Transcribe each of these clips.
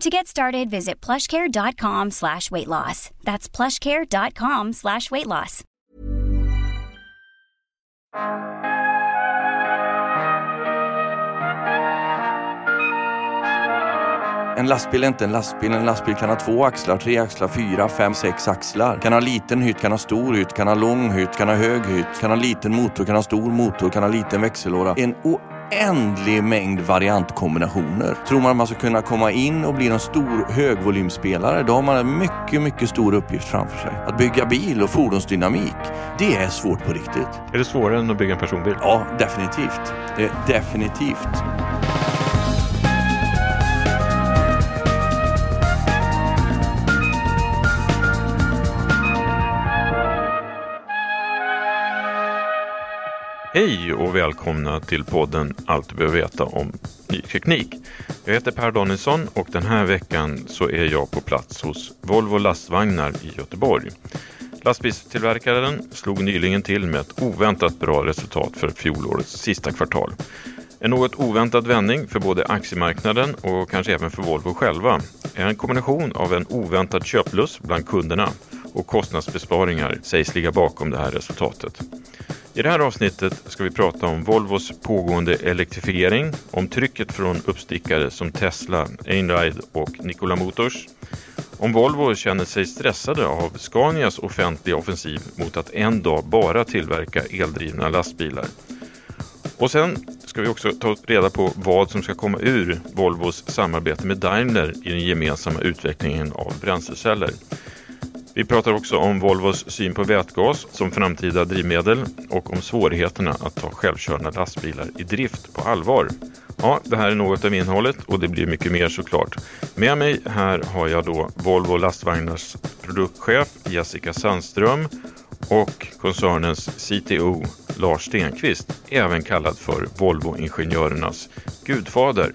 To get started, visit plushcare.com slash weight loss. That's plushcare.com slash weight loss. En lastbil är inte en lastbil. En lastbil kan ha två axlar, tre axlar, fyra, fem, sex axlar. Kan ha liten hytt, kan ha stor hytt, kan ha lång hytt, kan ha hög hytt, kan ha liten motor, kan ha stor motor, kan ha liten växellåda. En oändlig mängd variantkombinationer. Tror man att man ska kunna komma in och bli en stor högvolymspelare, då har man en mycket, mycket stor uppgift framför sig. Att bygga bil och fordonsdynamik, det är svårt på riktigt. Är det svårare än att bygga en personbil? Ja, definitivt. Definitivt. Hej och välkomna till podden Allt du behöver veta om ny teknik. Jag heter Per Danielsson och den här veckan så är jag på plats hos Volvo lastvagnar i Göteborg. Lastbilstillverkaren slog nyligen till med ett oväntat bra resultat för fjolårets sista kvartal. En något oväntad vändning för både aktiemarknaden och kanske även för Volvo själva är en kombination av en oväntad köplust bland kunderna och kostnadsbesparingar sägs ligga bakom det här resultatet. I det här avsnittet ska vi prata om Volvos pågående elektrifiering, om trycket från uppstickare som Tesla, Einride och Nikola Motors, om Volvo känner sig stressade av Scanias offentliga offensiv mot att en dag bara tillverka eldrivna lastbilar. Och sen ska vi också ta reda på vad som ska komma ur Volvos samarbete med Daimler i den gemensamma utvecklingen av bränsleceller. Vi pratar också om Volvos syn på vätgas som framtida drivmedel och om svårigheterna att ta självkörande lastbilar i drift på allvar. Ja, det här är något av innehållet och det blir mycket mer såklart. Med mig här har jag då Volvo lastvagnars produktchef Jessica Sandström och koncernens CTO Lars Stenqvist, även kallad för Volvo-ingenjörernas gudfader.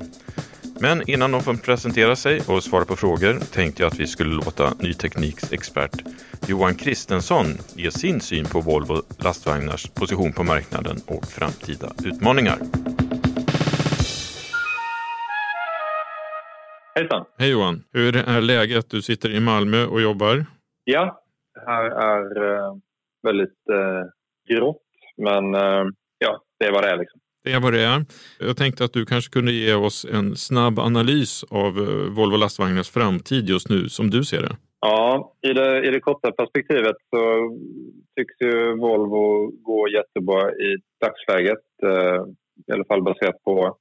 Men innan de får presentera sig och svara på frågor tänkte jag att vi skulle låta ny tekniks expert Johan Kristensson ge sin syn på Volvo lastvagnars position på marknaden och framtida utmaningar. Hejsan! Hej Johan! Hur är läget? Du sitter i Malmö och jobbar. Ja, det här är eh, väldigt eh, grått, men eh, ja, det är vad det är. Liksom. Det är vad det är. Jag tänkte att du kanske kunde ge oss en snabb analys av eh, Volvo lastvagnars framtid just nu, som du ser det. Ja, i det, i det korta perspektivet så tycks ju Volvo gå jättebra i dagsläget. Eh, I alla fall baserat på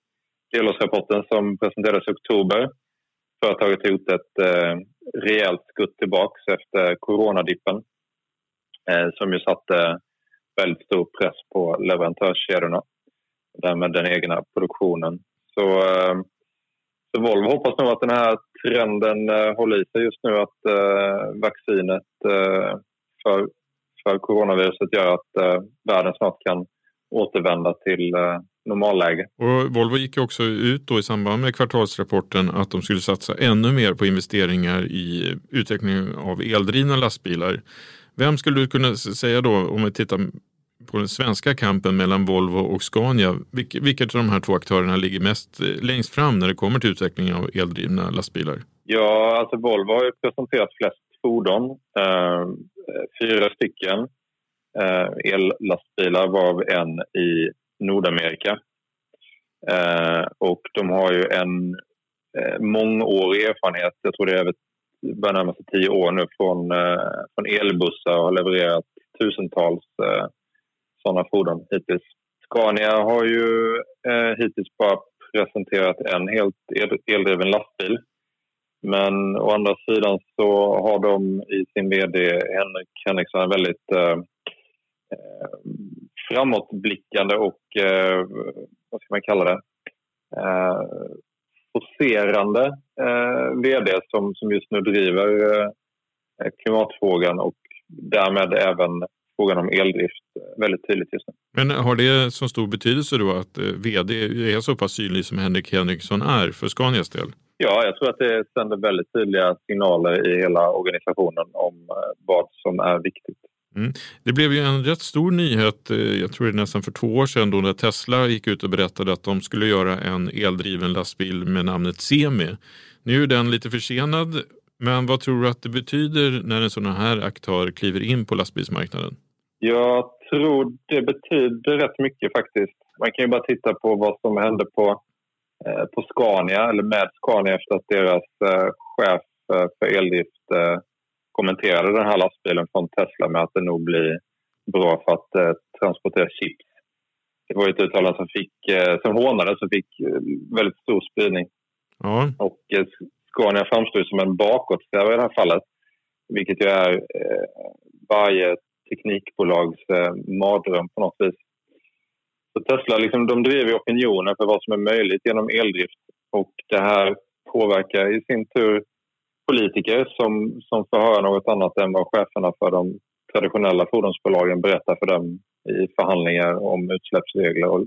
delårsrapporten som presenterades i oktober. Företaget har gjort ett eh, rejält skutt tillbaks efter coronadippen eh, som ju satte väldigt stor press på leverantörskedjorna därmed den egna produktionen. Så, eh, så Volvo hoppas nog att den här trenden eh, håller i sig just nu att eh, vaccinet för, för coronaviruset gör att världen snart kan återvända till normalläge. Och Volvo gick också ut då i samband med kvartalsrapporten att de skulle satsa ännu mer på investeringar i utvecklingen av eldrivna lastbilar. Vem skulle du kunna säga då, om vi tittar på den svenska kampen mellan Volvo och Scania. Vilket, av de här två aktörerna ligger mest eh, längst fram när det kommer till utvecklingen av eldrivna lastbilar? Ja, alltså Volvo har ju presenterat flest fordon. Eh, fyra stycken eh, ellastbilar varav en i Nordamerika. Eh, och de har ju en eh, mångårig erfarenhet, jag tror det är över börjar närma sig tio år nu, från, eh, från elbussar och har levererat tusentals eh, sådana fordon hittills. Scania har ju eh, hittills bara presenterat en helt eldriven lastbil. Men å andra sidan så har de i sin vd Henrik Henriksson en väldigt eh, eh, framåtblickande och eh, vad ska man kalla det? Eh, forcerande eh, vd som, som just nu driver eh, klimatfrågan och därmed även frågan om eldrift väldigt tydligt just nu. Men har det så stor betydelse då att eh, vd är så pass synlig som Henrik Henriksson är för Scanias del? Ja, jag tror att det sänder väldigt tydliga signaler i hela organisationen om eh, vad som är viktigt. Mm. Det blev ju en rätt stor nyhet, eh, jag tror det är nästan för två år sedan, då när Tesla gick ut och berättade att de skulle göra en eldriven lastbil med namnet Semi. Nu är den lite försenad, men vad tror du att det betyder när en sån här aktör kliver in på lastbilsmarknaden? Jag tror det betyder rätt mycket faktiskt. Man kan ju bara titta på vad som hände på, eh, på Scania, eller med Scania efter att deras eh, chef eh, för eldrift eh, kommenterade den här lastbilen från Tesla med att det nog blir bra för att eh, transportera chips. Det var ett uttalande som, fick, eh, som hånades och fick väldigt stor spridning. Ja. Och Scania framstår som en bakåtsträvare i det här fallet, vilket ju är varje teknikbolags eh, mardröm på något vis. Så Tesla liksom, de driver opinionen för vad som är möjligt genom eldrift och det här påverkar i sin tur politiker som, som får höra något annat än vad cheferna för de traditionella fordonsbolagen berättar för dem i förhandlingar om utsläppsregler och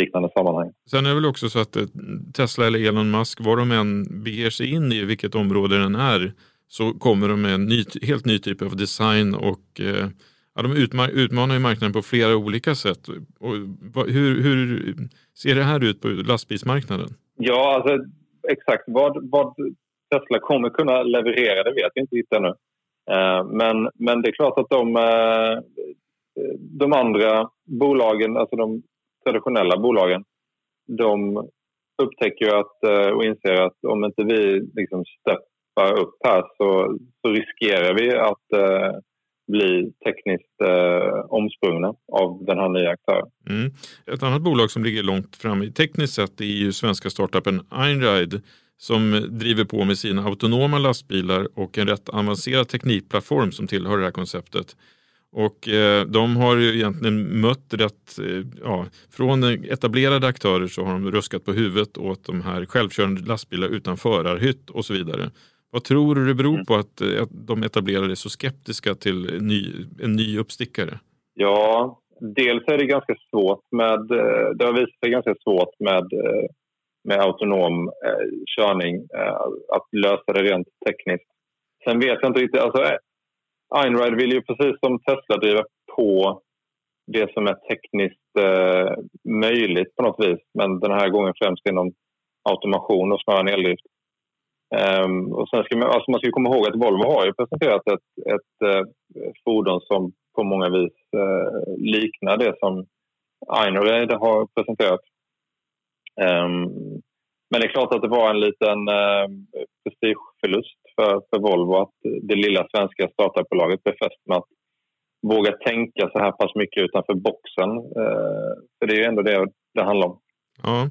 liknande sammanhang. Sen är det väl också så att eh, Tesla eller Elon Musk, var de än beger sig in i vilket område den är, så kommer de med en ny, helt ny typ av design och eh, ja, de utmanar ju marknaden på flera olika sätt. Och hur, hur ser det här ut på lastbilsmarknaden? Ja, alltså exakt vad, vad Tesla kommer kunna leverera, det vet vi inte riktigt ännu. Eh, men, men det är klart att de, eh, de andra bolagen, alltså de traditionella bolagen, de upptäcker att, eh, och inser att om inte vi liksom hoppar upp här så, så riskerar vi att eh, bli tekniskt eh, omsprungna av den här nya aktören. Mm. Ett annat bolag som ligger långt fram i tekniskt sett är ju svenska startupen Einride som driver på med sina autonoma lastbilar och en rätt avancerad teknikplattform som tillhör det här konceptet. Och eh, de har ju egentligen mött rätt, eh, ja, från etablerade aktörer så har de ruskat på huvudet åt de här självkörande lastbilar utan förarhytt och så vidare. Vad tror du det beror mm. på att, eh, att de etablerade är så skeptiska till ny, en ny uppstickare? Ja, dels är det ganska svårt med, eh, det har visat sig ganska svårt med eh, med autonom eh, körning, eh, att lösa det rent tekniskt. Sen vet jag inte riktigt, alltså Einride vill ju precis som Tesla driva på det som är tekniskt eh, möjligt på något vis, men den här gången främst inom automation och snarare än eldrift. Um, och sen ska man, alltså man ska komma ihåg att Volvo har ju presenterat ett, ett ett fordon som på många vis uh, liknar det som Einride har presenterat. Um, men det är klart att det var en liten uh, prestigeförlust för, för Volvo att det lilla svenska startupbolaget befäst med att våga tänka så här pass mycket utanför boxen. Uh, för det är ju ändå det det handlar om. Ja.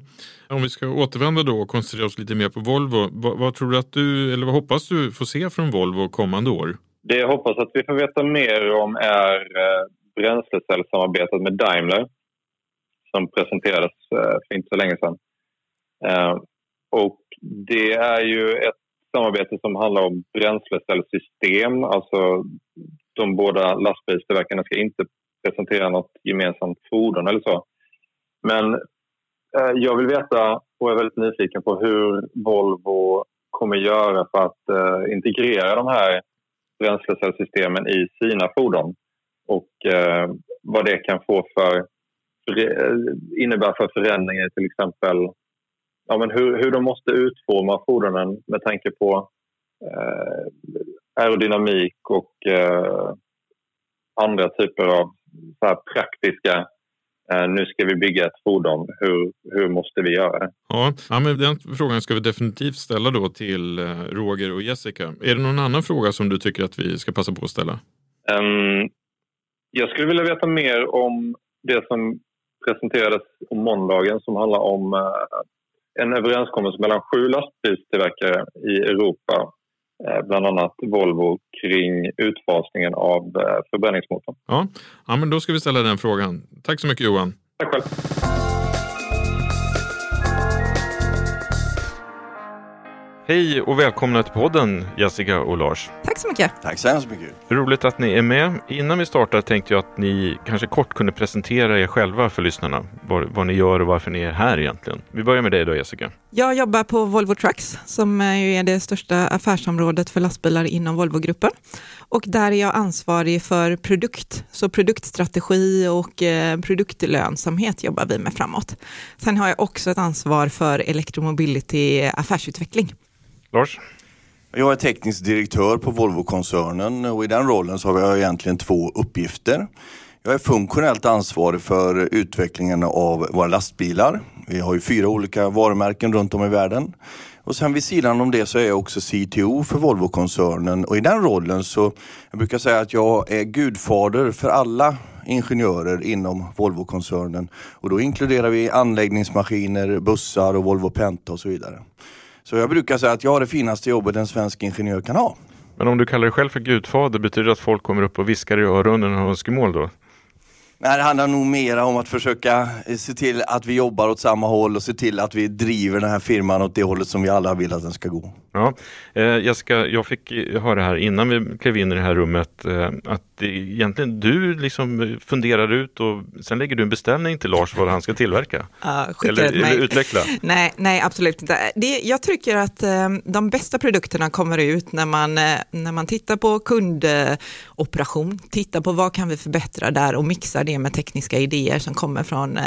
Om vi ska återvända då och koncentrera oss lite mer på Volvo. Vad, vad, tror du att du, eller vad hoppas du få se från Volvo kommande år? Det jag hoppas att vi får veta mer om är eh, bränslecellssamarbetet bränslecellsamarbetet med Daimler som presenterades eh, för inte så länge sedan. Eh, och det är ju ett samarbete som handlar om bränslecellsystem. Alltså de båda lastbilstillverkarna ska inte presentera något gemensamt fordon eller så. Men Eh, jag vill veta och är väldigt nyfiken på hur Volvo kommer göra för att eh, integrera de här bränslecellssystemen i sina fordon. Och eh, vad det kan få för eh, innebär för förändringar till exempel ja, men hur, hur de måste utforma fordonen med tanke på eh, aerodynamik och eh, andra typer av så här praktiska nu ska vi bygga ett fordon. Hur, hur måste vi göra det? Ja, ja, men den frågan ska vi definitivt ställa då till eh, Roger och Jessica. Är det någon annan fråga som du tycker att vi ska passa på att ställa? Um, Jag skulle vilja veta mer om det som presenterades om måndagen som handlar om eh, en överenskommelse mellan sju lastbilstillverkare i Europa eh, bland annat Volvo kring utfasningen av eh, förbränningsmotorn. Ja. ja, men då ska vi ställa den frågan. Tack så mycket Johan. Tack själv. Hej och välkomna till podden Jessica och Lars. Tack så mycket. Tack så hemskt mycket. Roligt att ni är med. Innan vi startar tänkte jag att ni kanske kort kunde presentera er själva för lyssnarna. Vad, vad ni gör och varför ni är här egentligen. Vi börjar med dig då Jessica. Jag jobbar på Volvo Trucks som är det största affärsområdet för lastbilar inom Volvogruppen. Och där är jag ansvarig för produkt, så produktstrategi och eh, produktlönsamhet jobbar vi med framåt. Sen har jag också ett ansvar för elektromobility affärsutveckling. Lars? Jag är teknisk direktör på Volvo-koncernen och i den rollen så har jag egentligen två uppgifter. Jag är funktionellt ansvarig för utvecklingen av våra lastbilar. Vi har ju fyra olika varumärken runt om i världen. Och sen vid sidan om det så är jag också CTO för Volvo-koncernen och i den rollen så, jag brukar säga att jag är gudfader för alla ingenjörer inom Volvo-koncernen. Och då inkluderar vi anläggningsmaskiner, bussar och Volvo Penta och så vidare. Så jag brukar säga att jag har det finaste jobbet en svensk ingenjör kan ha. Men om du kallar dig själv för gudfader, betyder det att folk kommer upp och viskar i öronen och önskemål då? Nej, det handlar nog mera om att försöka eh, se till att vi jobbar åt samma håll och se till att vi driver den här firman åt det hållet som vi alla vill att den ska gå. Ja, eh, Jessica, jag fick eh, höra här innan vi klev in i det här rummet eh, att det egentligen du liksom funderar ut och sen lägger du en beställning till Lars vad han ska tillverka. Uh, eller, eller, utveckla. Nej, nej, absolut inte. Det, jag tycker att eh, de bästa produkterna kommer ut när man, eh, när man tittar på kundoperation, tittar på vad kan vi förbättra där och mixar det med tekniska idéer som kommer från, eh,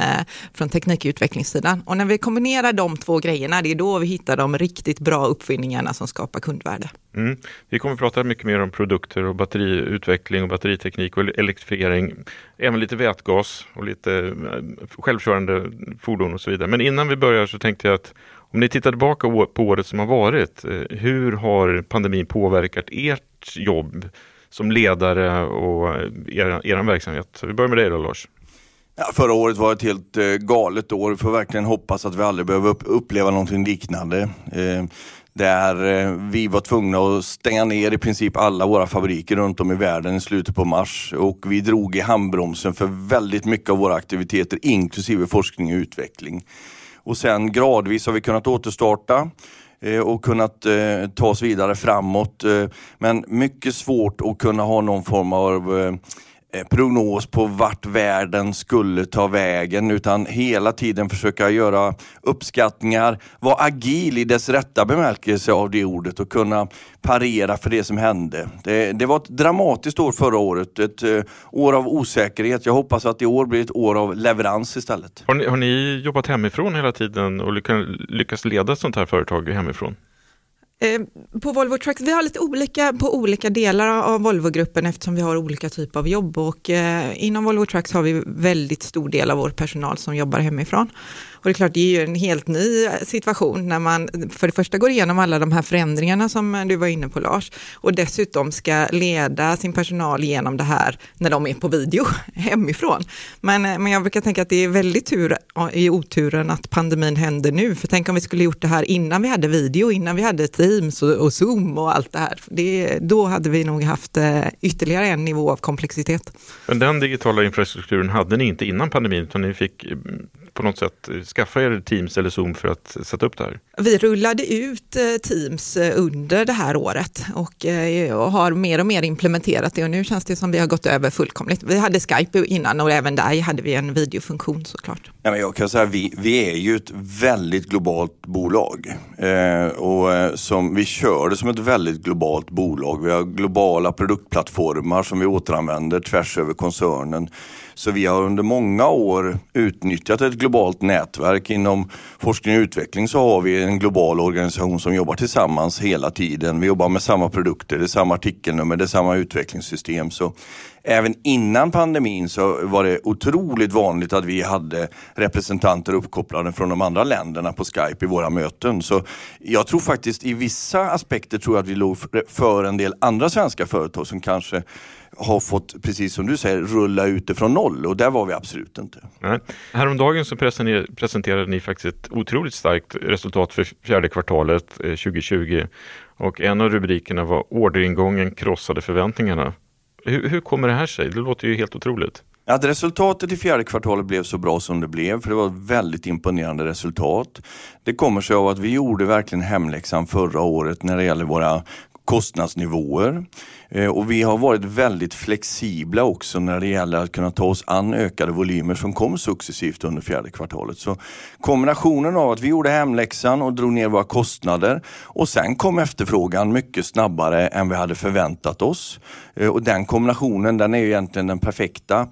från teknikutvecklingssidan. Och när vi kombinerar de två grejerna, det är då vi hittar de riktigt bra uppfinningarna som skapar kundvärde. Mm. Vi kommer att prata mycket mer om produkter och batteriutveckling och batteriteknik och elektrifiering. Även lite vätgas och lite eh, självkörande fordon och så vidare. Men innan vi börjar så tänkte jag att om ni tittar tillbaka på året som har varit, eh, hur har pandemin påverkat ert jobb som ledare och eh, er, er verksamhet? Så vi börjar med dig då Lars. Ja, förra året var ett helt galet år. Vi får verkligen hoppas att vi aldrig behöver uppleva någonting liknande. Där eh, vi var tvungna att stänga ner i princip alla våra fabriker runt om i världen i slutet på mars. Och vi drog i handbromsen för väldigt mycket av våra aktiviteter, inklusive forskning och utveckling. Och sen gradvis har vi kunnat återstarta eh, och kunnat eh, ta oss vidare framåt. Eh, men mycket svårt att kunna ha någon form av Eh, prognos på vart världen skulle ta vägen utan hela tiden försöka göra uppskattningar, vara agil i dess rätta bemärkelse av det ordet och kunna parera för det som hände. Det, det var ett dramatiskt år förra året, ett uh, år av osäkerhet. Jag hoppas att i år blir ett år av leverans istället. Har ni, har ni jobbat hemifrån hela tiden och lyckats leda ett sånt här företag hemifrån? Eh, på Volvo Trucks, vi har lite olika på olika delar av Volvo-gruppen eftersom vi har olika typer av jobb och eh, inom Volvo Trucks har vi väldigt stor del av vår personal som jobbar hemifrån. Och det är klart, det är ju en helt ny situation när man för det första går igenom alla de här förändringarna som du var inne på Lars och dessutom ska leda sin personal genom det här när de är på video hemifrån. Men, eh, men jag brukar tänka att det är väldigt tur i oturen att pandemin händer nu, för tänk om vi skulle gjort det här innan vi hade video, innan vi hade Teams och, och Zoom och allt det här. Det, då hade vi nog haft eh, ytterligare en nivå av komplexitet. Men den digitala infrastrukturen hade ni inte innan pandemin, utan ni fick mm, på något sätt skaffa er Teams eller Zoom för att sätta upp det här? Vi rullade ut eh, Teams eh, under det här året och, eh, har mer och mer implementerat det och nu känns det som vi har gått över fullkomligt. Vi hade Skype innan och även där hade vi en videofunktion såklart. Ja, men jag kan säga vi, vi är ju ett väldigt globalt bolag eh, och som, vi kör det som ett väldigt globalt bolag. Vi har globala produktplattformar som vi återanvänder tvärs över koncernen. Så vi har under många år utnyttjat ett globalt nätverk. Inom forskning och utveckling så har vi en global organisation som jobbar tillsammans hela tiden. Vi jobbar med samma produkter, det är samma artikelnummer, det är samma utvecklingssystem. Så även innan pandemin så var det otroligt vanligt att vi hade representanter uppkopplade från de andra länderna på Skype i våra möten. Så jag tror faktiskt i vissa aspekter tror jag att vi låg för en del andra svenska företag som kanske har fått, precis som du säger, rulla ut det från noll och där var vi absolut inte. Nej. Häromdagen så presenterade ni faktiskt ett otroligt starkt resultat för fjärde kvartalet eh, 2020 och en av rubrikerna var orderingången krossade förväntningarna. Hur, hur kommer det här sig? Det låter ju helt otroligt. Att resultatet i fjärde kvartalet blev så bra som det blev, för det var ett väldigt imponerande resultat. Det kommer sig av att vi gjorde verkligen hemläxan förra året när det gäller våra kostnadsnivåer. Eh, och vi har varit väldigt flexibla också när det gäller att kunna ta oss an ökade volymer som kom successivt under fjärde kvartalet. Så kombinationen av att vi gjorde hemläxan och drog ner våra kostnader och sen kom efterfrågan mycket snabbare än vi hade förväntat oss. Eh, och den kombinationen den är egentligen den perfekta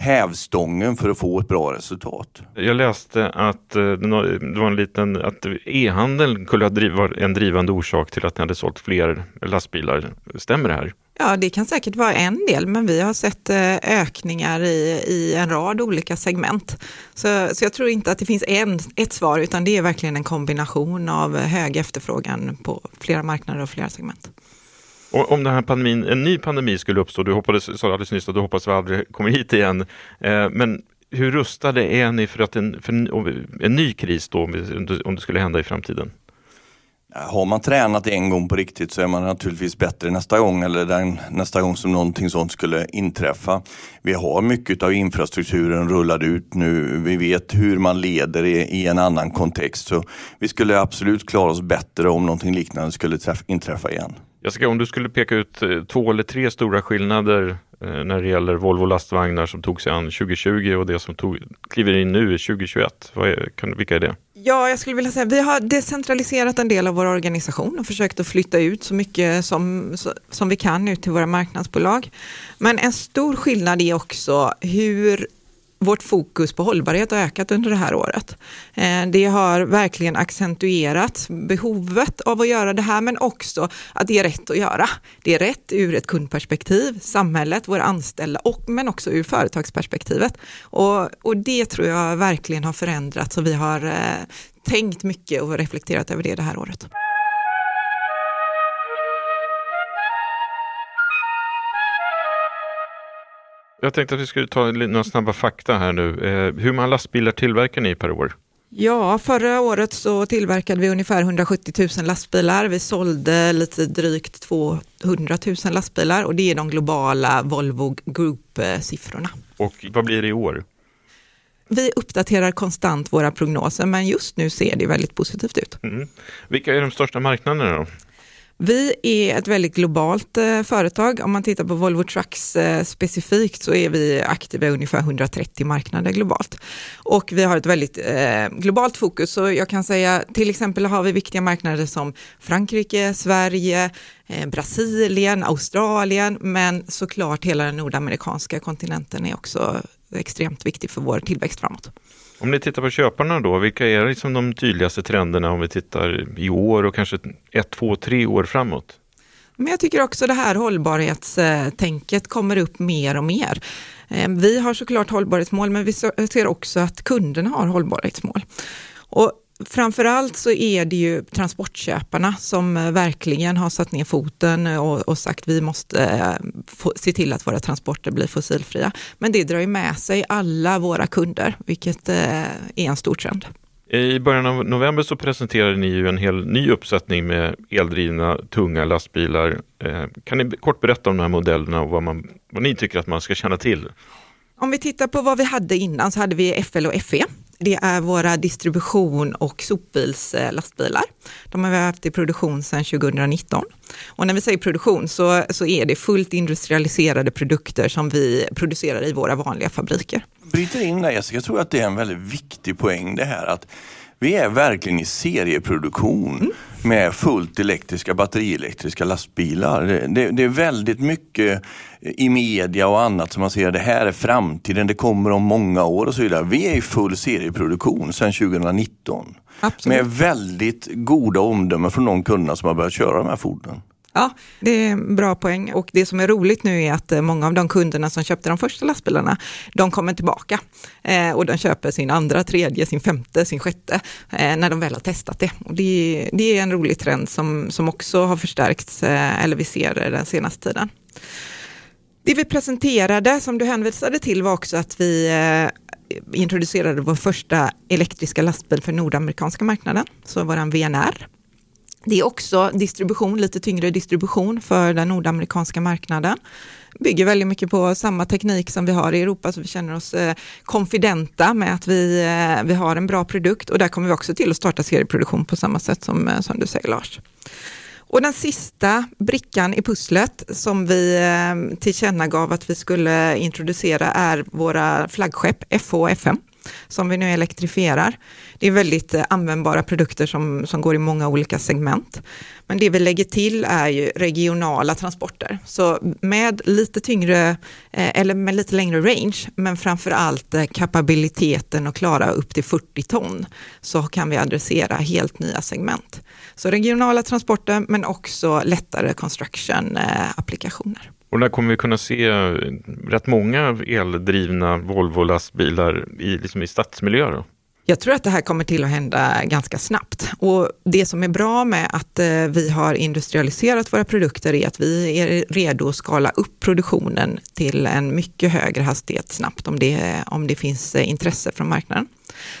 hävstången för att få ett bra resultat. Jag läste att eh, det var en liten, att e-handeln kunde ha en drivande orsak till att ni hade sålt fler lastbilar. Stämmer det här? Ja, det kan säkert vara en del, men vi har sett eh, ökningar i, i en rad olika segment. Så, så jag tror inte att det finns en, ett svar, utan det är verkligen en kombination av hög efterfrågan på flera marknader och flera segment. Och om den här pandemin, en ny pandemi skulle uppstå, du hoppades, sa alldeles nyss att du hoppas vi aldrig kommer hit igen, eh, men hur rustade är ni för att en, för en, en ny kris då, om om det skulle hända i framtiden? Har man tränat en gång på riktigt så är man naturligtvis bättre nästa gång eller den, nästa gång som någonting sånt skulle inträffa. Vi har mycket av infrastrukturen rullad ut nu. Vi vet hur man leder i, i en annan kontext. Så vi skulle absolut klara oss bättre om någonting liknande skulle träff, inträffa igen. Jessica, om du skulle peka ut eh, två eller tre stora skillnader eh, när det gäller Volvo lastvagnar som tog sig an 2020 och det som tog, kliver in nu 2021. Är, kan, vilka är det? Ja, jag skulle vilja säga vi har decentraliserat en del av vår organisation och försökt att flytta ut så mycket som, som vi kan ut till våra marknadsbolag. Men en stor skillnad är också hur vårt fokus på hållbarhet har ökat under det här året. Eh, det har verkligen accentuerat behovet av att göra det här, men också att det är rätt att göra. Det är rätt ur ett kundperspektiv, samhället, våra anställda, och, men också ur företagsperspektivet. Och, och det tror jag verkligen har förändrats och vi har eh, tänkt mycket och reflekterat över det det här året. Jag tänkte att vi skulle ta några snabba fakta här nu. Eh, hur många lastbilar tillverkar ni per år? Ja, förra året så tillverkade vi ungefär 170 000 lastbilar. Vi sålde lite drygt 200 000 lastbilar och det är de globala Volvo Group-siffrorna. Och vad blir det i år? Vi uppdaterar konstant våra prognoser, men just nu ser det väldigt positivt ut. Mm. Vilka är de största marknaderna då? Vi är ett väldigt globalt eh, företag. Om man tittar på Volvo Trucks eh, specifikt så är vi aktiva i ungefär 130 marknader globalt. Och vi har ett väldigt eh, globalt fokus. Så jag kan säga till exempel har vi viktiga marknader som Frankrike, Sverige, Brasilien, Australien, men såklart hela den nordamerikanska kontinenten är också extremt viktig för vår tillväxt framåt. Om ni tittar på köparna då, vilka är liksom de tydligaste trenderna om vi tittar i år och kanske ett, två, tre år framåt? Men jag tycker också det här hållbarhetstänket kommer upp mer och mer. Ehm, vi har såklart hållbarhetsmål, men vi ser också att kunderna har hållbarhetsmål. Och framförallt så är det ju transportköparna som eh, verkligen har satt ner foten och, och sagt vi måste eh, få, se till att våra transporter blir fossilfria. Men det drar ju med sig alla våra kunder, vilket eh, är en stor trend. I början av november så presenterade ni ju en hel ny uppsättning med eldrivna tunga lastbilar. Eh, kan ni kort berätta om de här modellerna och vad, man, vad ni tycker att man ska känna till? Om vi tittar på vad vi hade innan så hade vi FL och FE det är våra distribution och sopbilslastbilar. De har vi haft i produktion sedan 2019. Och när vi säger produktion så, så är det fullt industrialiserade produkter som vi producerar i våra vanliga fabriker. Bryter in där Jessica, jag tror att det är en väldigt viktig poäng det här att vi är verkligen i serieproduktion mm. Med fullt elektriska, batterielektriska lastbilar. Det, det, är väldigt mycket i media och annat som man ser, det här är framtiden, det kommer om många år och så vidare. Vi är i full serieproduktion sedan 2019. Absolut. Med väldigt goda omdömen från de kunderna som har börjat köra de här fordonen. Ja, det är en bra poäng och det som är roligt nu är att eh, många av de kunderna som köpte de första lastbilarna, de kommer tillbaka eh, och de köper sin andra, tredje, sin femte, sin sjätte eh, när de väl har testat det. Och det, det är en rolig trend som, som också har förstärkts, eller vi ser det den senaste tiden. Det vi presenterade, som du hänvisade till, var också att vi introducerade vår första elektriska lastbil för nordamerikanska marknaden, så våran VNR. Det är också distribution, lite tyngre distribution för den nordamerikanska marknaden. Bygger väldigt mycket på samma teknik som vi har i Europa, så vi känner oss eh, konfidenta med att vi, eh, vi har en bra produkt och där kommer vi också till att starta serieproduktion på samma sätt som, eh, som du säger Lars. Och den sista brickan i pusslet som vi eh, tillkännagav att vi skulle introducera är våra flaggskepp FH och FM som vi nu elektrifierar. Det är väldigt eh, användbara produkter som, som går i många olika segment. Men det vi lägger till är ju regionala transporter. Så med lite tyngre, eh, eller med lite längre range, men framför allt eh, kapabiliteten att klara upp till 40 ton, så kan vi adressera helt nya segment. Så regionala transporter, men också lättare construction-applikationer. Och där kommer vi kunna se eh, rätt många eldrivna Volvo-lastbilar i, liksom i stadsmiljö? Då? Jag tror att det här kommer till att hända ganska snabbt. Och det som är bra med att eh, vi har industrialiserat våra produkter är att vi är redo att skala upp produktionen till en mycket högre hastighet snabbt om det, om det finns eh, intresse från marknaden.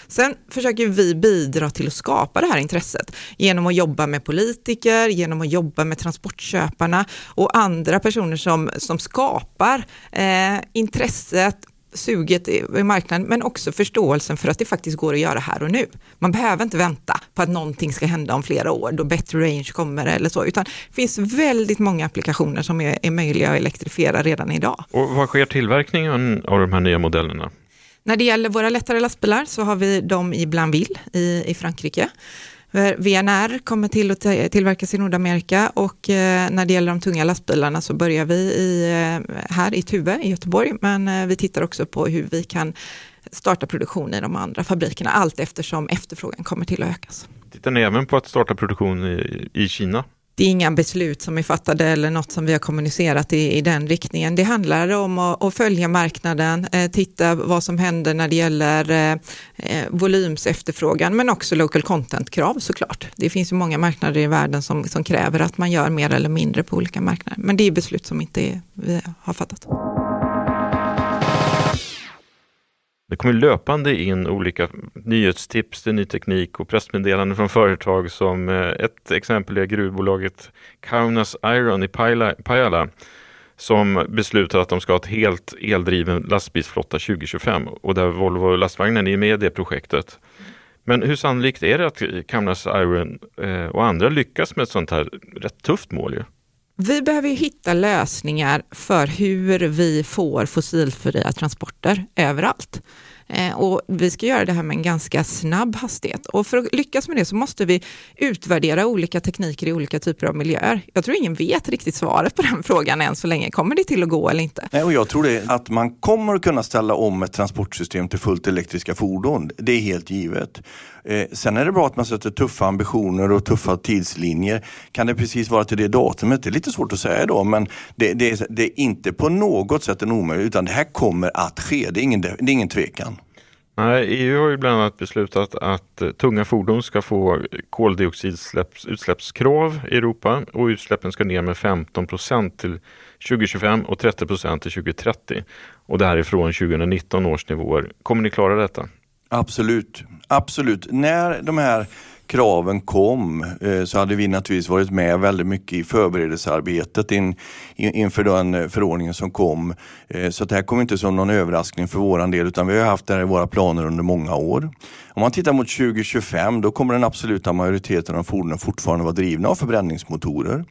Sen försöker vi bidra till att skapa det här intresset genom att jobba med politiker, genom att jobba med transportköparna och andra personer som, som skapar eh, intresset suget i marknaden, men också förståelsen för att det faktiskt går att göra här och nu. Man behöver inte vänta på att någonting ska hända om flera år, då bättre range kommer eller så, utan det finns väldigt många applikationer som är, är möjliga att elektrifiera redan idag. Och vad sker tillverkningen av de här nya modellerna? När det gäller våra lättare lastbilar så har vi dem i Blainville i, i Frankrike. VNR kommer till att tillverkas i Nordamerika och eh, när det gäller de tunga lastbilarna så börjar vi i, eh, här i Tuve i Göteborg, men eh, vi tittar också på hur vi kan starta produktion i de andra fabrikerna, allt eftersom efterfrågan kommer till att ökas. Tittar ni även på att starta produktion i, i Kina? Det är inga beslut som är fattade eller något som vi har kommunicerat i, i den riktningen. Det handlar om att, att följa marknaden, eh, titta vad som händer när det gäller eh, eh volymsefterfrågan, men också local content-krav såklart. Det finns ju många marknader i världen som, som kräver att man gör mer eller mindre på olika marknader, men det är beslut som inte vi har fattat. Det kommer löpande in olika nyhetstips till ny teknik och pressmeddelanden från företag som eh, ett exempel är gruvbolaget Kaunas Iron i Pajala som beslutar att de ska ha ett helt eldriven lastbilsflotta 2025 och där Volvo lastvagnen är med i det projektet. Men hur sannolikt är det att Kaunas Iron eh, och andra lyckas med ett sånt här rätt tufft mål? Ju? Vi behöver hitta lösningar för hur vi får fossilfria transporter överallt. Eh, och vi ska göra det här med en ganska snabb hastighet. Och för att lyckas med det så måste vi utvärdera olika tekniker i olika typer av miljöer. Jag tror ingen vet riktigt svaret på den frågan än så länge. Kommer det till att gå eller inte? Nej, och jag tror det att man kommer att kunna ställa om ett transportsystem till fullt elektriska fordon. Det är helt givet. Eh, sen är det bra att man sätter tuffa ambitioner och tuffa tidslinjer. Kan det precis vara till det datumet? Det är lite svårt att säga då, men det, det, det är inte på något sätt en omöjlighet, utan det här kommer att ske. Det är ingen, det är ingen tvekan. Nej, EU har ju bland annat beslutat att eh, tunga fordon ska få koldioxidutsläppskrav i Europa och utsläppen ska ner med 15 procent till 2025 och 30 procent till 2030. Och det här är från 2019 års nivåer. Kommer ni klara detta? Absolut, absolut. När de här kraven kom eh, så hade vi naturligtvis varit med väldigt mycket i förberedelsearbetet in, inför den eh, förordningen som kom. Eh, så det här kom inte som någon överraskning för våran del utan vi har haft det här i våra planer under många år. Om man tittar mot 2025 då kommer den absoluta majoriteten av fordonen fortfarande vara drivna av förbränningsmotorer.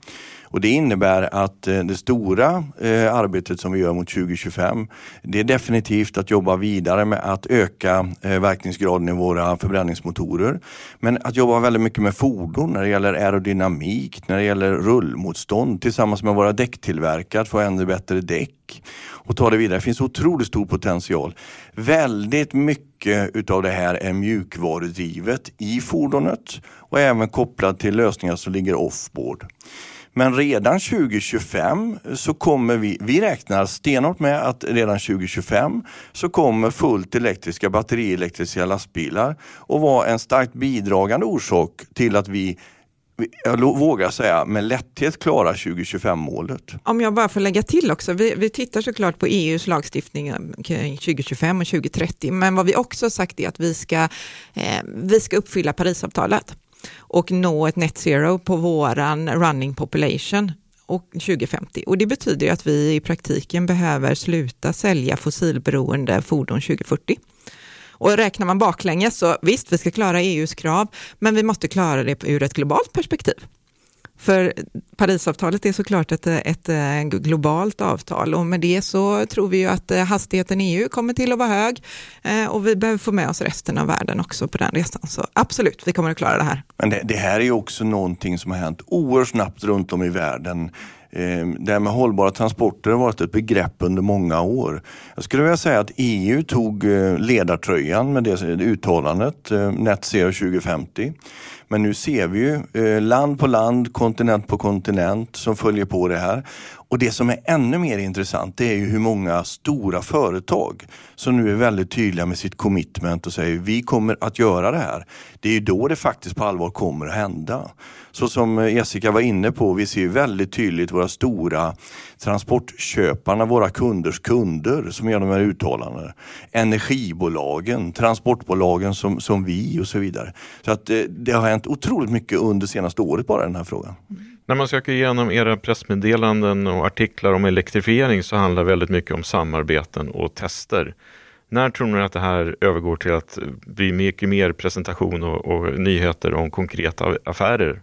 Och det innebär att eh, det stora eh, arbetet som vi gör mot 2025, det är definitivt att jobba vidare med att öka eh, verkningsgraden i våra förbränningsmotorer. Men att jobba väldigt mycket med fordon när det gäller aerodynamik, när det gäller rullmotstånd tillsammans med våra däcktillverkare att få ännu bättre däck och ta det vidare. Det finns otroligt stor potential. Väldigt mycket utav det här är mjukvarudrivet i fordonet och även kopplat till lösningar som ligger offboard. Men redan 2025 så kommer vi, vi räknar stenhårt med att redan 2025 så kommer fullt elektriska batterielektriska lastbilar och vara en starkt bidragande orsak till att vi jag vågar säga med lätthet klara 2025-målet. Om jag bara får lägga till också, vi, vi tittar såklart på EUs lagstiftning kring 2025 och 2030, men vad vi också har sagt är att vi ska, eh, vi ska uppfylla Parisavtalet och nå ett net zero på våran running population och 2050. Och det betyder att vi i praktiken behöver sluta sälja fossilberoende fordon 2040. Och räknar man baklänges så visst, vi ska klara EUs krav, men vi måste klara det ur ett globalt perspektiv. För Parisavtalet är såklart ett, ett, eh, globalt avtal och med det så tror vi ju att eh, hastigheten i EU kommer till att vara hög eh, och vi behöver få med oss resten av världen också på den resan. Så absolut, vi kommer att klara det här. Men det, det här är ju också någonting som har hänt oerhört snabbt runt om i världen. Det här med hållbara transporter har varit ett begrepp under många år. Jag skulle vilja säga att EU tog ledartröjan med det uttalandet, Net Zero 2050. Men nu ser vi ju eh, land på land, kontinent på kontinent som följer på det här. Och det som är ännu mer intressant det är ju hur många stora företag som nu är väldigt tydliga med sitt commitment och säger vi kommer att göra det här. Det är ju då det faktiskt på allvar kommer att hända. Så som eh, Jessica var inne på, vi ser väldigt tydligt våra stora transportköparna, våra kunders kunder som gör de här uttalandena. Energibolagen, transportbolagen som, som vi och så vidare. Så att det, det har hänt otroligt mycket under senaste året bara den här frågan. När man söker igenom era pressmeddelanden och artiklar om elektrifiering så handlar väldigt mycket om samarbeten och tester. När tror ni att det här övergår till att bli mycket mer presentation och, och nyheter om konkreta affärer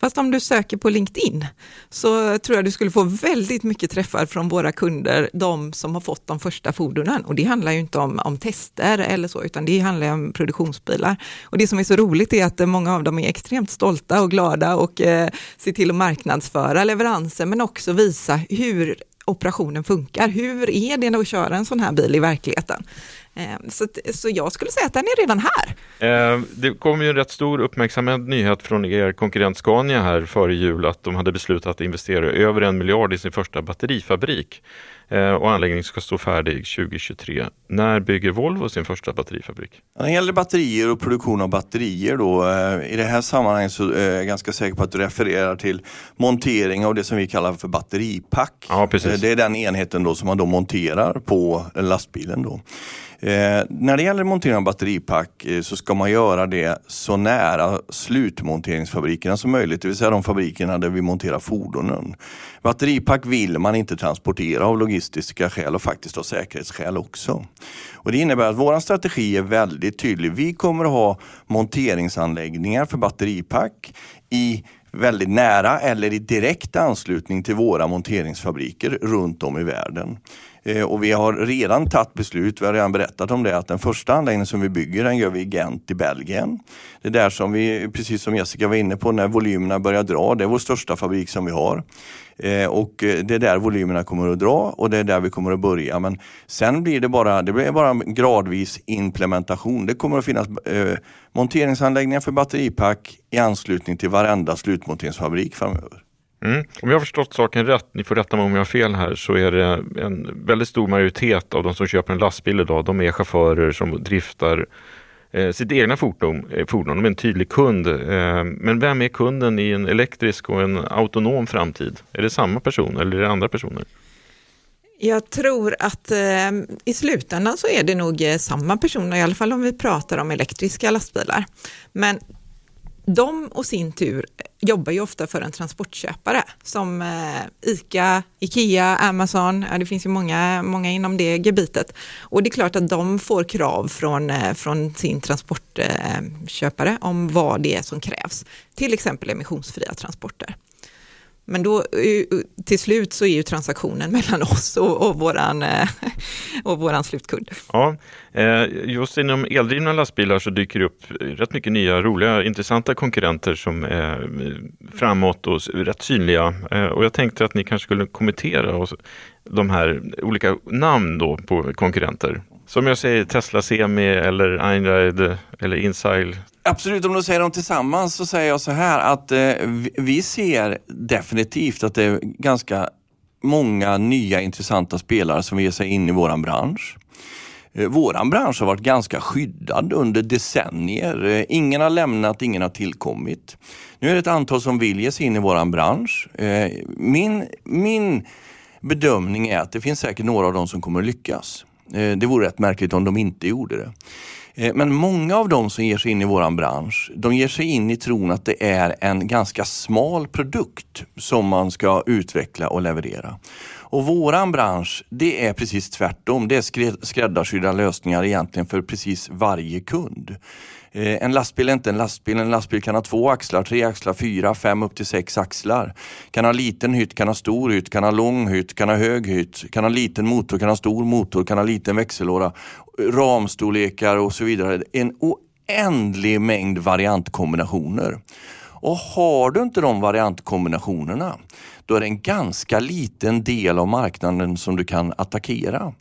Fast om du söker på LinkedIn så tror jag du skulle få väldigt mycket träffar från våra kunder, de som har fått de första fordonen. Och det handlar ju inte om, om tester eller så, utan det handlar om produktionsbilar. Och det som är så roligt är att många av dem är extremt stolta och glada och eh, ser till att marknadsföra leveranser, men också visa hur operationen funkar. Hur är det att köra en sån här bil i verkligheten? Eh, så, så jag skulle säga att den är redan här. Eh, det kom ju en rätt stor uppmärksammad nyhet från er konkurrent Scania här före jul att de hade beslutat att investera över en miljard i sin första batterifabrik. Ehm, och anläggningen ska stå färdig 2023. När bygger Volvo sin första batterifabrik? När det gäller batterier och produktion av batterier då, eh, i det här sammanhanget så är jag ganska säker på att du refererar till montering av det som vi kallar för batteripack. Ja, precis. Eh, det är den enheten då som man då monterar på lastbilen. Då. Eh, när det gäller montering av batteripack eh, så ska man göra det så nära slutmonteringsfabrikerna som möjligt, det vill säga de fabrikerna där vi monterar fordonen. Batteripack vill man inte transportera av logistiska skäl och faktiskt av säkerhetsskäl också. Och det innebär att vår strategi är väldigt tydlig. Vi kommer att ha monteringsanläggningar för batteripack i väldigt nära eller i direkt anslutning till våra monteringsfabriker runt om i världen. Eh, och vi har redan tagit beslut, vi har redan berättat om det, att den första anläggningen som vi bygger den gör vi i Gent i Belgien. Det är där som vi, precis som Jessica var inne på, när volymerna börjar dra, det är vår största fabrik som vi har. Eh, och eh, det är där volymerna kommer att dra och det är där vi kommer att börja. Men sen blir det bara, det blir bara gradvis implementation. Det kommer att finnas eh, monteringsanläggningar för batteripack i anslutning till varenda slutmonteringsfabrik framöver. Mm. Om jag har förstått saken rätt, ni får rätta mig om jag har fel här, så är det en väldigt stor majoritet av de som köper en lastbil idag, de är chaufförer som driftar eh, sitt egna fordon, eh, fordon. De är en tydlig kund. Eh, men vem är kunden i en elektrisk och en autonom framtid? Är det samma person eller är det andra personer? Jag tror att eh, i slutändan så är det nog eh, samma personer, i alla fall om vi pratar om elektriska lastbilar. Men de och sin tur jobbar ju ofta för en transportköpare som eh, ICA, Ikea, Amazon, ja, det finns ju många, många inom det gebitet. Och det är klart att de får krav från, eh, från sin transportköpare om vad det är som krävs, till exempel emissionsfria transporter. Men då eh, till slut så är ju transaktionen mellan oss och, och, våran, eh, och våran slutkund. Ja, eh, just inom eldrivna lastbilar så dyker det upp rätt mycket nya, roliga, intressanta konkurrenter som är framåt och rätt synliga. Och jag tänkte att ni kanske skulle kommentera de här olika namn då på konkurrenter. Som jag säger Tesla Semi eller Einride eller Insile Absolut, om du säger dem tillsammans så säger jag så här att eh, vi ser definitivt att det är ganska många nya intressanta spelare som ger sig in i våran bransch. Eh, våran bransch har varit ganska skyddad under decennier. Eh, ingen har lämnat, ingen har tillkommit. Nu är det ett antal som vill ge sig in i våran bransch. Eh, min, min bedömning är att det finns säkert några av dem som kommer att lyckas. Eh, det vore rätt märkligt om de inte gjorde det. Eh, men många av dem som ger sig in i våran bransch, de ger sig in i tron att det är en ganska smal produkt som man ska utveckla och leverera. Och våran bransch, det är precis tvärtom. Det är skräddarsydda lösningar egentligen för precis varje kund. Eh, en lastbil är inte en lastbil. En lastbil kan ha två axlar, tre axlar, fyra, fem upp till sex axlar. Kan ha liten hytt, kan ha stor hytt, kan ha lång hytt, kan ha hög hytt, kan ha liten motor, kan ha stor motor, kan ha liten växellåda, ramstorlekar och så vidare. En oändlig mängd variantkombinationer. Och har du inte de variantkombinationerna, då är det en ganska liten del av marknaden som du kan attackera.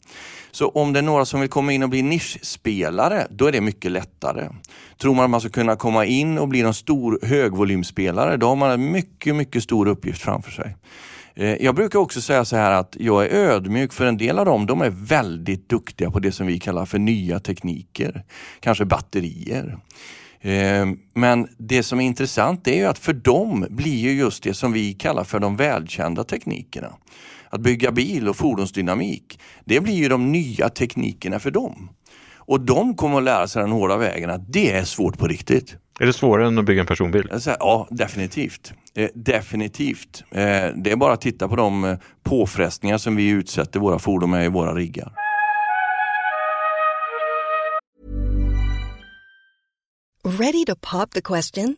Så om det är några som vill komma in och bli nischspelare, då är det mycket lättare. Tror man att man ska kunna komma in och bli en stor högvolymspelare, då har man en mycket, mycket stor uppgift framför sig. Eh, jag brukar också säga så här att jag är ödmjuk för en del av dem, de är väldigt duktiga på det som vi kallar för nya tekniker. Kanske batterier. Eh, men det som är intressant är att för dem blir ju just det som vi kallar för de välkända teknikerna. Att bygga bil och fordonsdynamik, det blir ju de nya teknikerna för dem. Och de kommer att lära sig den hårda vägen att det är svårt på riktigt. Är det svårare än att bygga en personbil? Ja, definitivt. Eh, definitivt. Eh, det är bara att titta på de påfrestningar som vi utsätter våra fordon med i våra riggar. Ready to pop the question?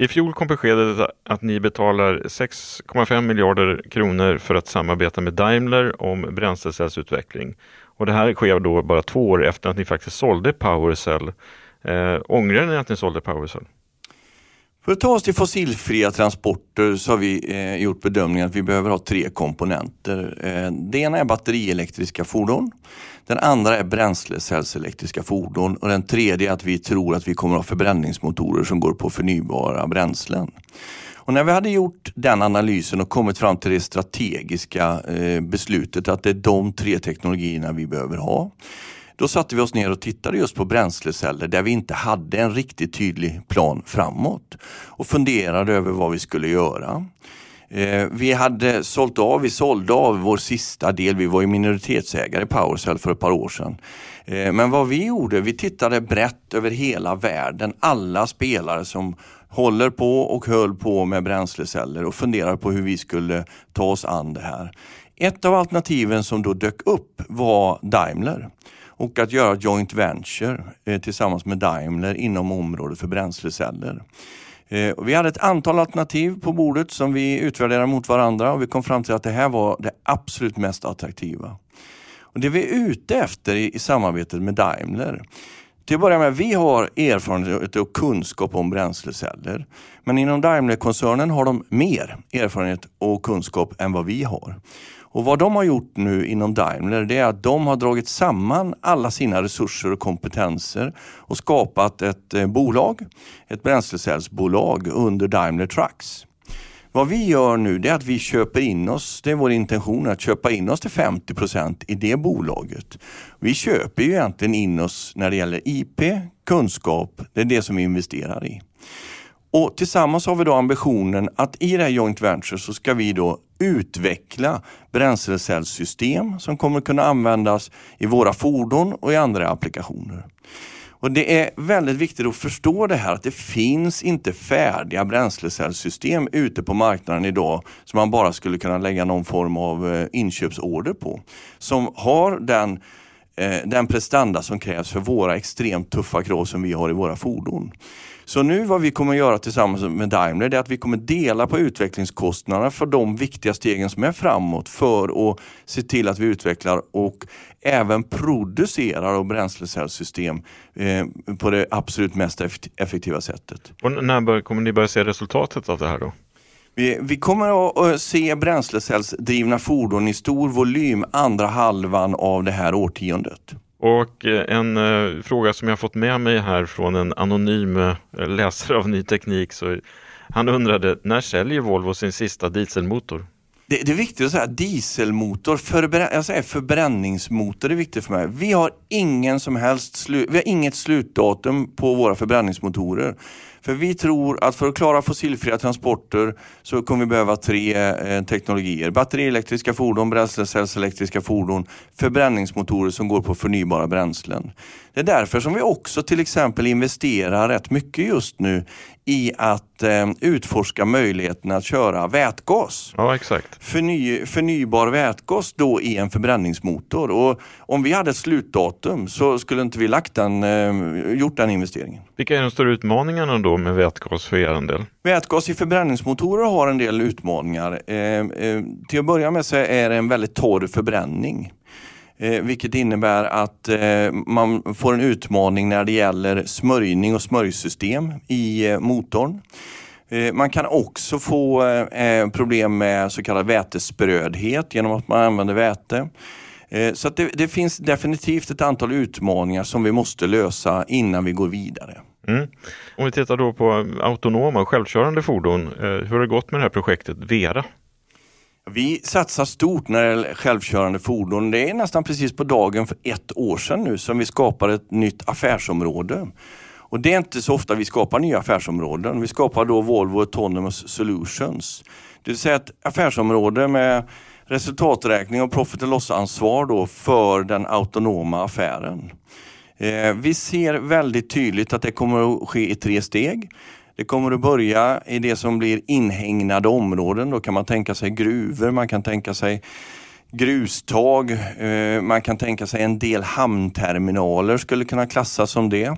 I fjol kom beskedet att ni betalar 6,5 miljarder kronor för att samarbeta med Daimler om bränslecellsutveckling. Och det här sker då bara två år efter att ni faktiskt sålde PowerCell. Eh, ångrar ni att ni sålde PowerCell? För att ta oss till fossilfria transporter så har vi eh, gjort bedömningen att vi behöver ha tre komponenter. Eh, det ena är batterielektriska fordon. Den andra är bränslecellselektriska fordon och den tredje är att vi tror att vi kommer att ha förbränningsmotorer som går på förnybara bränslen. Och när vi hade gjort den analysen och kommit fram till det strategiska eh, beslutet att det är de tre teknologierna vi behöver ha. Då satte vi oss ner och tittade just på bränsleceller där vi inte hade en riktigt tydlig plan framåt och funderade över vad vi skulle göra. Eh, vi hade sålt av, vi sålde av vår sista del, vi var ju minoritetsägare i Powercell för ett par år sedan. Eh, men vad vi gjorde, vi tittade brett över hela världen, alla spelare som håller på och höll på med bränsleceller och funderade på hur vi skulle ta oss an det här. Ett av alternativen som då dök upp var Daimler och att göra joint venture eh, tillsammans med Daimler inom området för bränsleceller. Eh, vi hade ett antal alternativ på bordet som vi utvärderade mot varandra och vi kom fram till att det här var det absolut mest attraktiva. Och det vi är ute efter i, i samarbetet med Daimler till att börja med, vi har erfarenhet och kunskap om bränsleceller. Men inom Daimler-koncernen har de mer erfarenhet och kunskap än vad vi har. Och vad de har gjort nu inom Daimler det är att de har dragit samman alla sina resurser och kompetenser och skapat ett eh, bolag, ett bränslecellsbolag under Daimler Trucks. Vad vi gör nu det är att vi köper in oss, det är vår intention att köpa in oss till 50 procent i det bolaget. Vi köper ju egentligen in oss när det gäller IP, kunskap, det är det som vi investerar i. Och Tillsammans har vi då ambitionen att i det här joint venture så ska vi då utveckla bränslecellssystem som kommer kunna användas i våra fordon och i andra applikationer. Och Det är väldigt viktigt att förstå det här att det finns inte färdiga bränslecellssystem ute på marknaden idag som man bara skulle kunna lägga någon form av eh, inköpsorder på. Som har den, eh, den prestanda som krävs för våra extremt tuffa krav som vi har i våra fordon. Så nu vad vi kommer göra tillsammans med Daimler det är att vi kommer dela på utvecklingskostnaderna för de viktiga stegen som är framåt för att se till att vi utvecklar och även producerar bränslecellssystem eh, på det absolut mest effektiva sättet. Och när bör, kommer ni börja se resultatet av det här då? Vi, vi, kommer att se bränslecellsdrivna fordon i stor volym andra halvan av det här årtiondet. Och eh, en eh, fråga som jag fått med mig här från en anonym eh, läsare av Ny Teknik. Så han undrade, när säljer Volvo sin sista dieselmotor? Det, det är viktigt att säga dieselmotor, förbrä jag säger förbränningsmotor är viktigt för mig. Vi har ingen som helst vi har inget slutdatum på våra förbränningsmotorer. För vi tror att för att klara fossilfria transporter så kommer vi behöva tre eh, teknologier. Batterielektriska fordon, bränslecellselektriska fordon, förbränningsmotorer som går på förnybara bränslen. Det är därför som vi också till exempel investerar rätt mycket just nu i att eh, utforska möjligheten att köra vätgas. Ja, exakt. Förny, förnybar vätgas då i en förbränningsmotor. Och om vi hade ett slutdatum så skulle inte vi lagt den, eh, gjort den investeringen. Vilka är de stora utmaningarna då med vätgas för er del? Vätgas i förbränningsmotorer har en del utmaningar. Eh, eh, till att börja med så är det en väldigt torr förbränning. Eh, vilket innebär att eh, man får en utmaning när det gäller smörjning och smörjsystem i eh, motorn. Eh, man kan också få eh, eh problem med så kallad vätesprödhet genom att man använder väte. Eh, så det, det, finns definitivt ett antal utmaningar som vi måste lösa innan vi går vidare. Mm. Om vi tittar då på autonoma och självkörande fordon, eh, hur har det gått med det här projektet Vera? Vi satsar stort när det gäller självkörande fordon. Det är nästan precis på dagen för ett år sedan nu som vi skapade ett nytt affärsområde. Och det är inte så ofta vi skapar nya affärsområden. Vi skapar då Volvo Autonomous Solutions. Det vill säga ett affärsområde med resultaträkning och profit och loss-ansvar för den autonoma affären. Eh, vi ser väldigt tydligt att det kommer att ske i tre steg. Det kommer att börja i det som blir inhägnade områden. Då kan man tänka sig gruvor, man kan tänka sig grustag, eh, man kan tänka sig en del hamnterminaler skulle kunna klassas som det.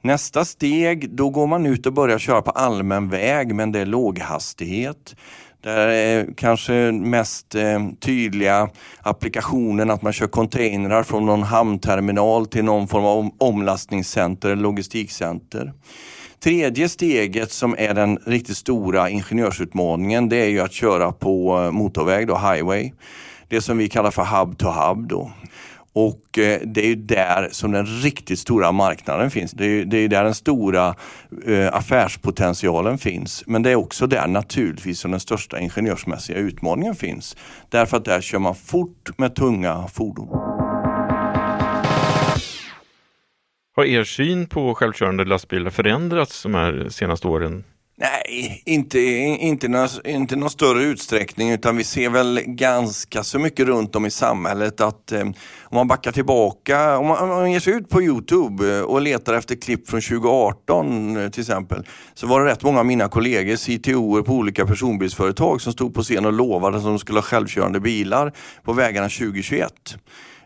Nästa steg, då går man ut och börjar köra på allmän väg men det är låghastighet. Där är kanske mest eh, tydliga applikationen att man kör containrar från någon hamnterminal till någon form av omlastningscenter eller logistikcenter. Tredje steget som är den riktigt stora ingenjörsutmaningen det är ju att köra på eh, motorväg, då, highway. Det som vi kallar för hub to hub. Då. Och eh, det är ju där som den riktigt stora marknaden finns. Det är, det är där den stora eh, affärspotentialen finns. Men det är också där naturligtvis som den största ingenjörsmässiga utmaningen finns. Därför att där kör man fort med tunga fordon. Har er syn på självkörande lastbilar förändrats de här senaste åren? Nej, inte, inte, någon, inte någon större utsträckning utan vi ser väl ganska så mycket runt om i samhället att eh, om man backar tillbaka, om man, om man ger sig ut på Youtube eh, och letar efter klipp från 2018 eh, till exempel, så var det rätt många av mina kollegor, CTO på olika personbilsföretag som stod på scen och lovade att de skulle ha självkörande bilar på vägarna 2021.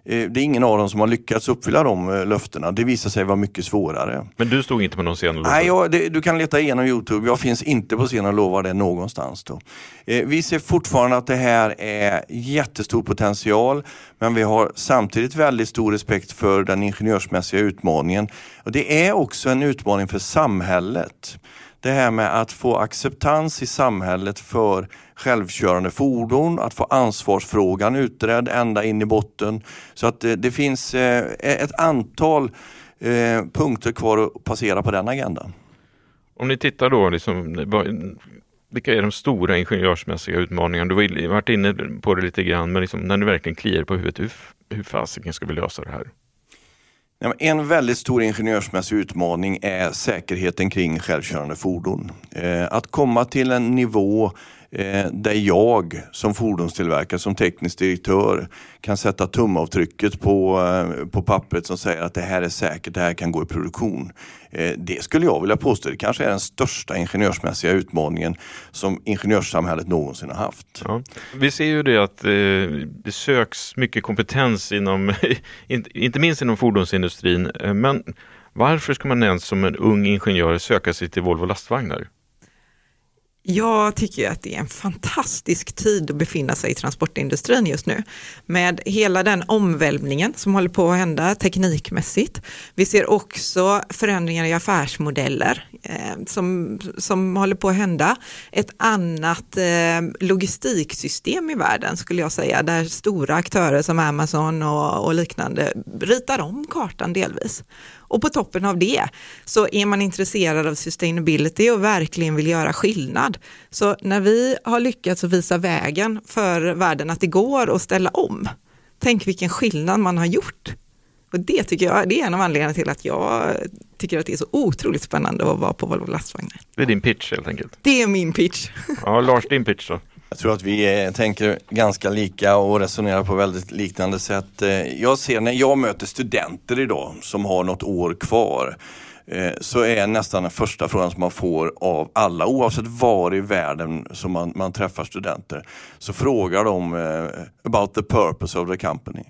Eh, det är ingen av dem som har lyckats uppfylla de eh, löftena. Det visar sig vara mycket svårare. Men du stod inte på någon scen och lovade? Nej, jag, det, du kan leta igenom Youtube. Jag finns inte på scen och lovar det någonstans. Då. Eh, vi ser fortfarande att det här är jättestor potential, men vi har samtidigt väldigt stor respekt för den ingenjörsmässiga utmaningen. Och det är också en utmaning för samhället det här med att få acceptans i samhället för självkörande fordon, att få ansvarsfrågan utredd ända in i botten. Så att det, det finns eh, ett antal eh, punkter kvar att passera på den agendan. Om ni tittar då, liksom, vilka är de stora ingenjörsmässiga utmaningarna? Du har varit inne på det lite grann, men liksom, när du verkligen kliar på huvudet, hur, hur fasiken ska vi lösa det här? En väldigt stor ingenjörsmässig utmaning är säkerheten kring självkörande fordon. Eh, att komma till en nivå eh, Eh, där jag som fordonstillverkare, som teknisk direktör kan sätta tumavtrycket på, eh, på pappret som säger att det här är säkert, det här kan gå i produktion. Eh, det skulle jag vilja påstå, det kanske är den största ingenjörsmässiga utmaningen som ingenjörssamhället någonsin har haft. Ja. Vi ser ju det att eh, det söks mycket kompetens inom, inte minst inom fordonsindustrin, eh, men varför ska man ens som en ung ingenjör söka sig till Volvo lastvagnar? Jag tycker att det är en fantastisk tid att befinna sig i transportindustrin just nu. Med hela den omvälvningen som håller på att hända teknikmässigt. Vi ser också förändringar i affärsmodeller eh, som, som håller på att hända. Ett annat eh, logistiksystem i världen skulle jag säga, där stora aktörer som Amazon och, och liknande ritar om kartan delvis. Och på toppen av det så är man intresserad av sustainability och verkligen vill göra skillnad. Så när vi har lyckats visa vägen för världen att det går att ställa om, tänk vilken skillnad man har gjort. Och det tycker jag det är en av anledningarna till att jag tycker att det är så otroligt spännande att vara på Volvo lastvagnar. Det är din pitch helt enkelt? Det är min pitch. Ja, Lars, din pitch då? Jag tror att vi eh, tänker ganska lika och resonerar på väldigt liknande sätt. Eh, jag ser när jag möter studenter idag som har något år kvar Eh, så är nästan den första frågan som man får av alla, oavsett var i världen som man, man träffar studenter, så frågar de eh, about the purpose of the company.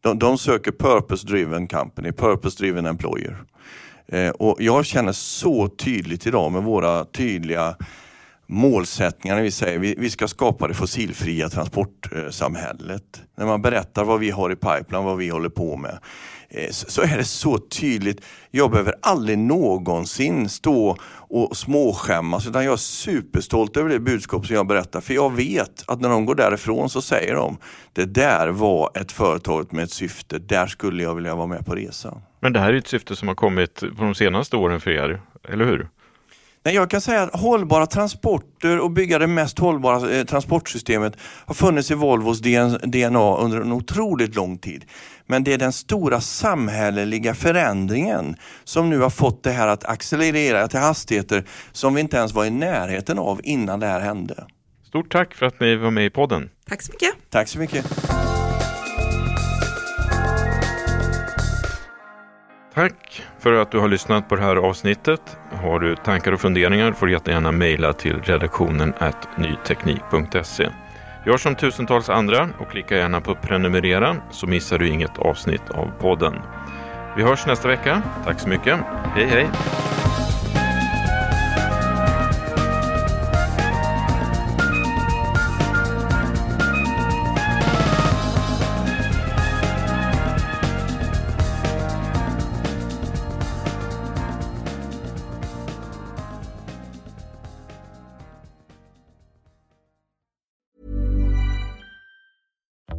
De, de söker purpose driven company, purpose driven employer. Eh, och jag känner så tydligt idag med våra tydliga målsättningarna vi säger. Vi, vi ska skapa det fossilfria transportsamhället. När man berättar vad vi har i pipeline, vad vi håller på med, Eh, så är det så tydligt. Jag behöver aldrig någonsin stå och småskämmas utan jag är superstolt över det budskap som jag berättar. För jag vet att när de går därifrån så säger de, det där var ett företag med ett syfte, där skulle jag vilja vara med på resan. Men det här är ett syfte som har kommit på de senaste åren för er, eller hur? Nej, jag kan säga att hållbara transporter och bygga det mest hållbara eh, transportsystemet har funnits i Volvos DNA under en otroligt lång tid. Men det är den stora samhälleliga förändringen som nu har fått det här att accelerera till hastigheter som vi inte ens var i närheten av innan det här hände. Stort tack för att ni var med i podden. Tack så mycket. Tack så mycket. Tack för att du har lyssnat på det här avsnittet. Har du tankar och funderingar får du jättegärna mejla till redaktionen nyteknik.se. Gör som tusentals andra och klicka gärna på prenumerera så missar du inget avsnitt av podden. Vi hörs nästa vecka. Tack så mycket. Hej hej!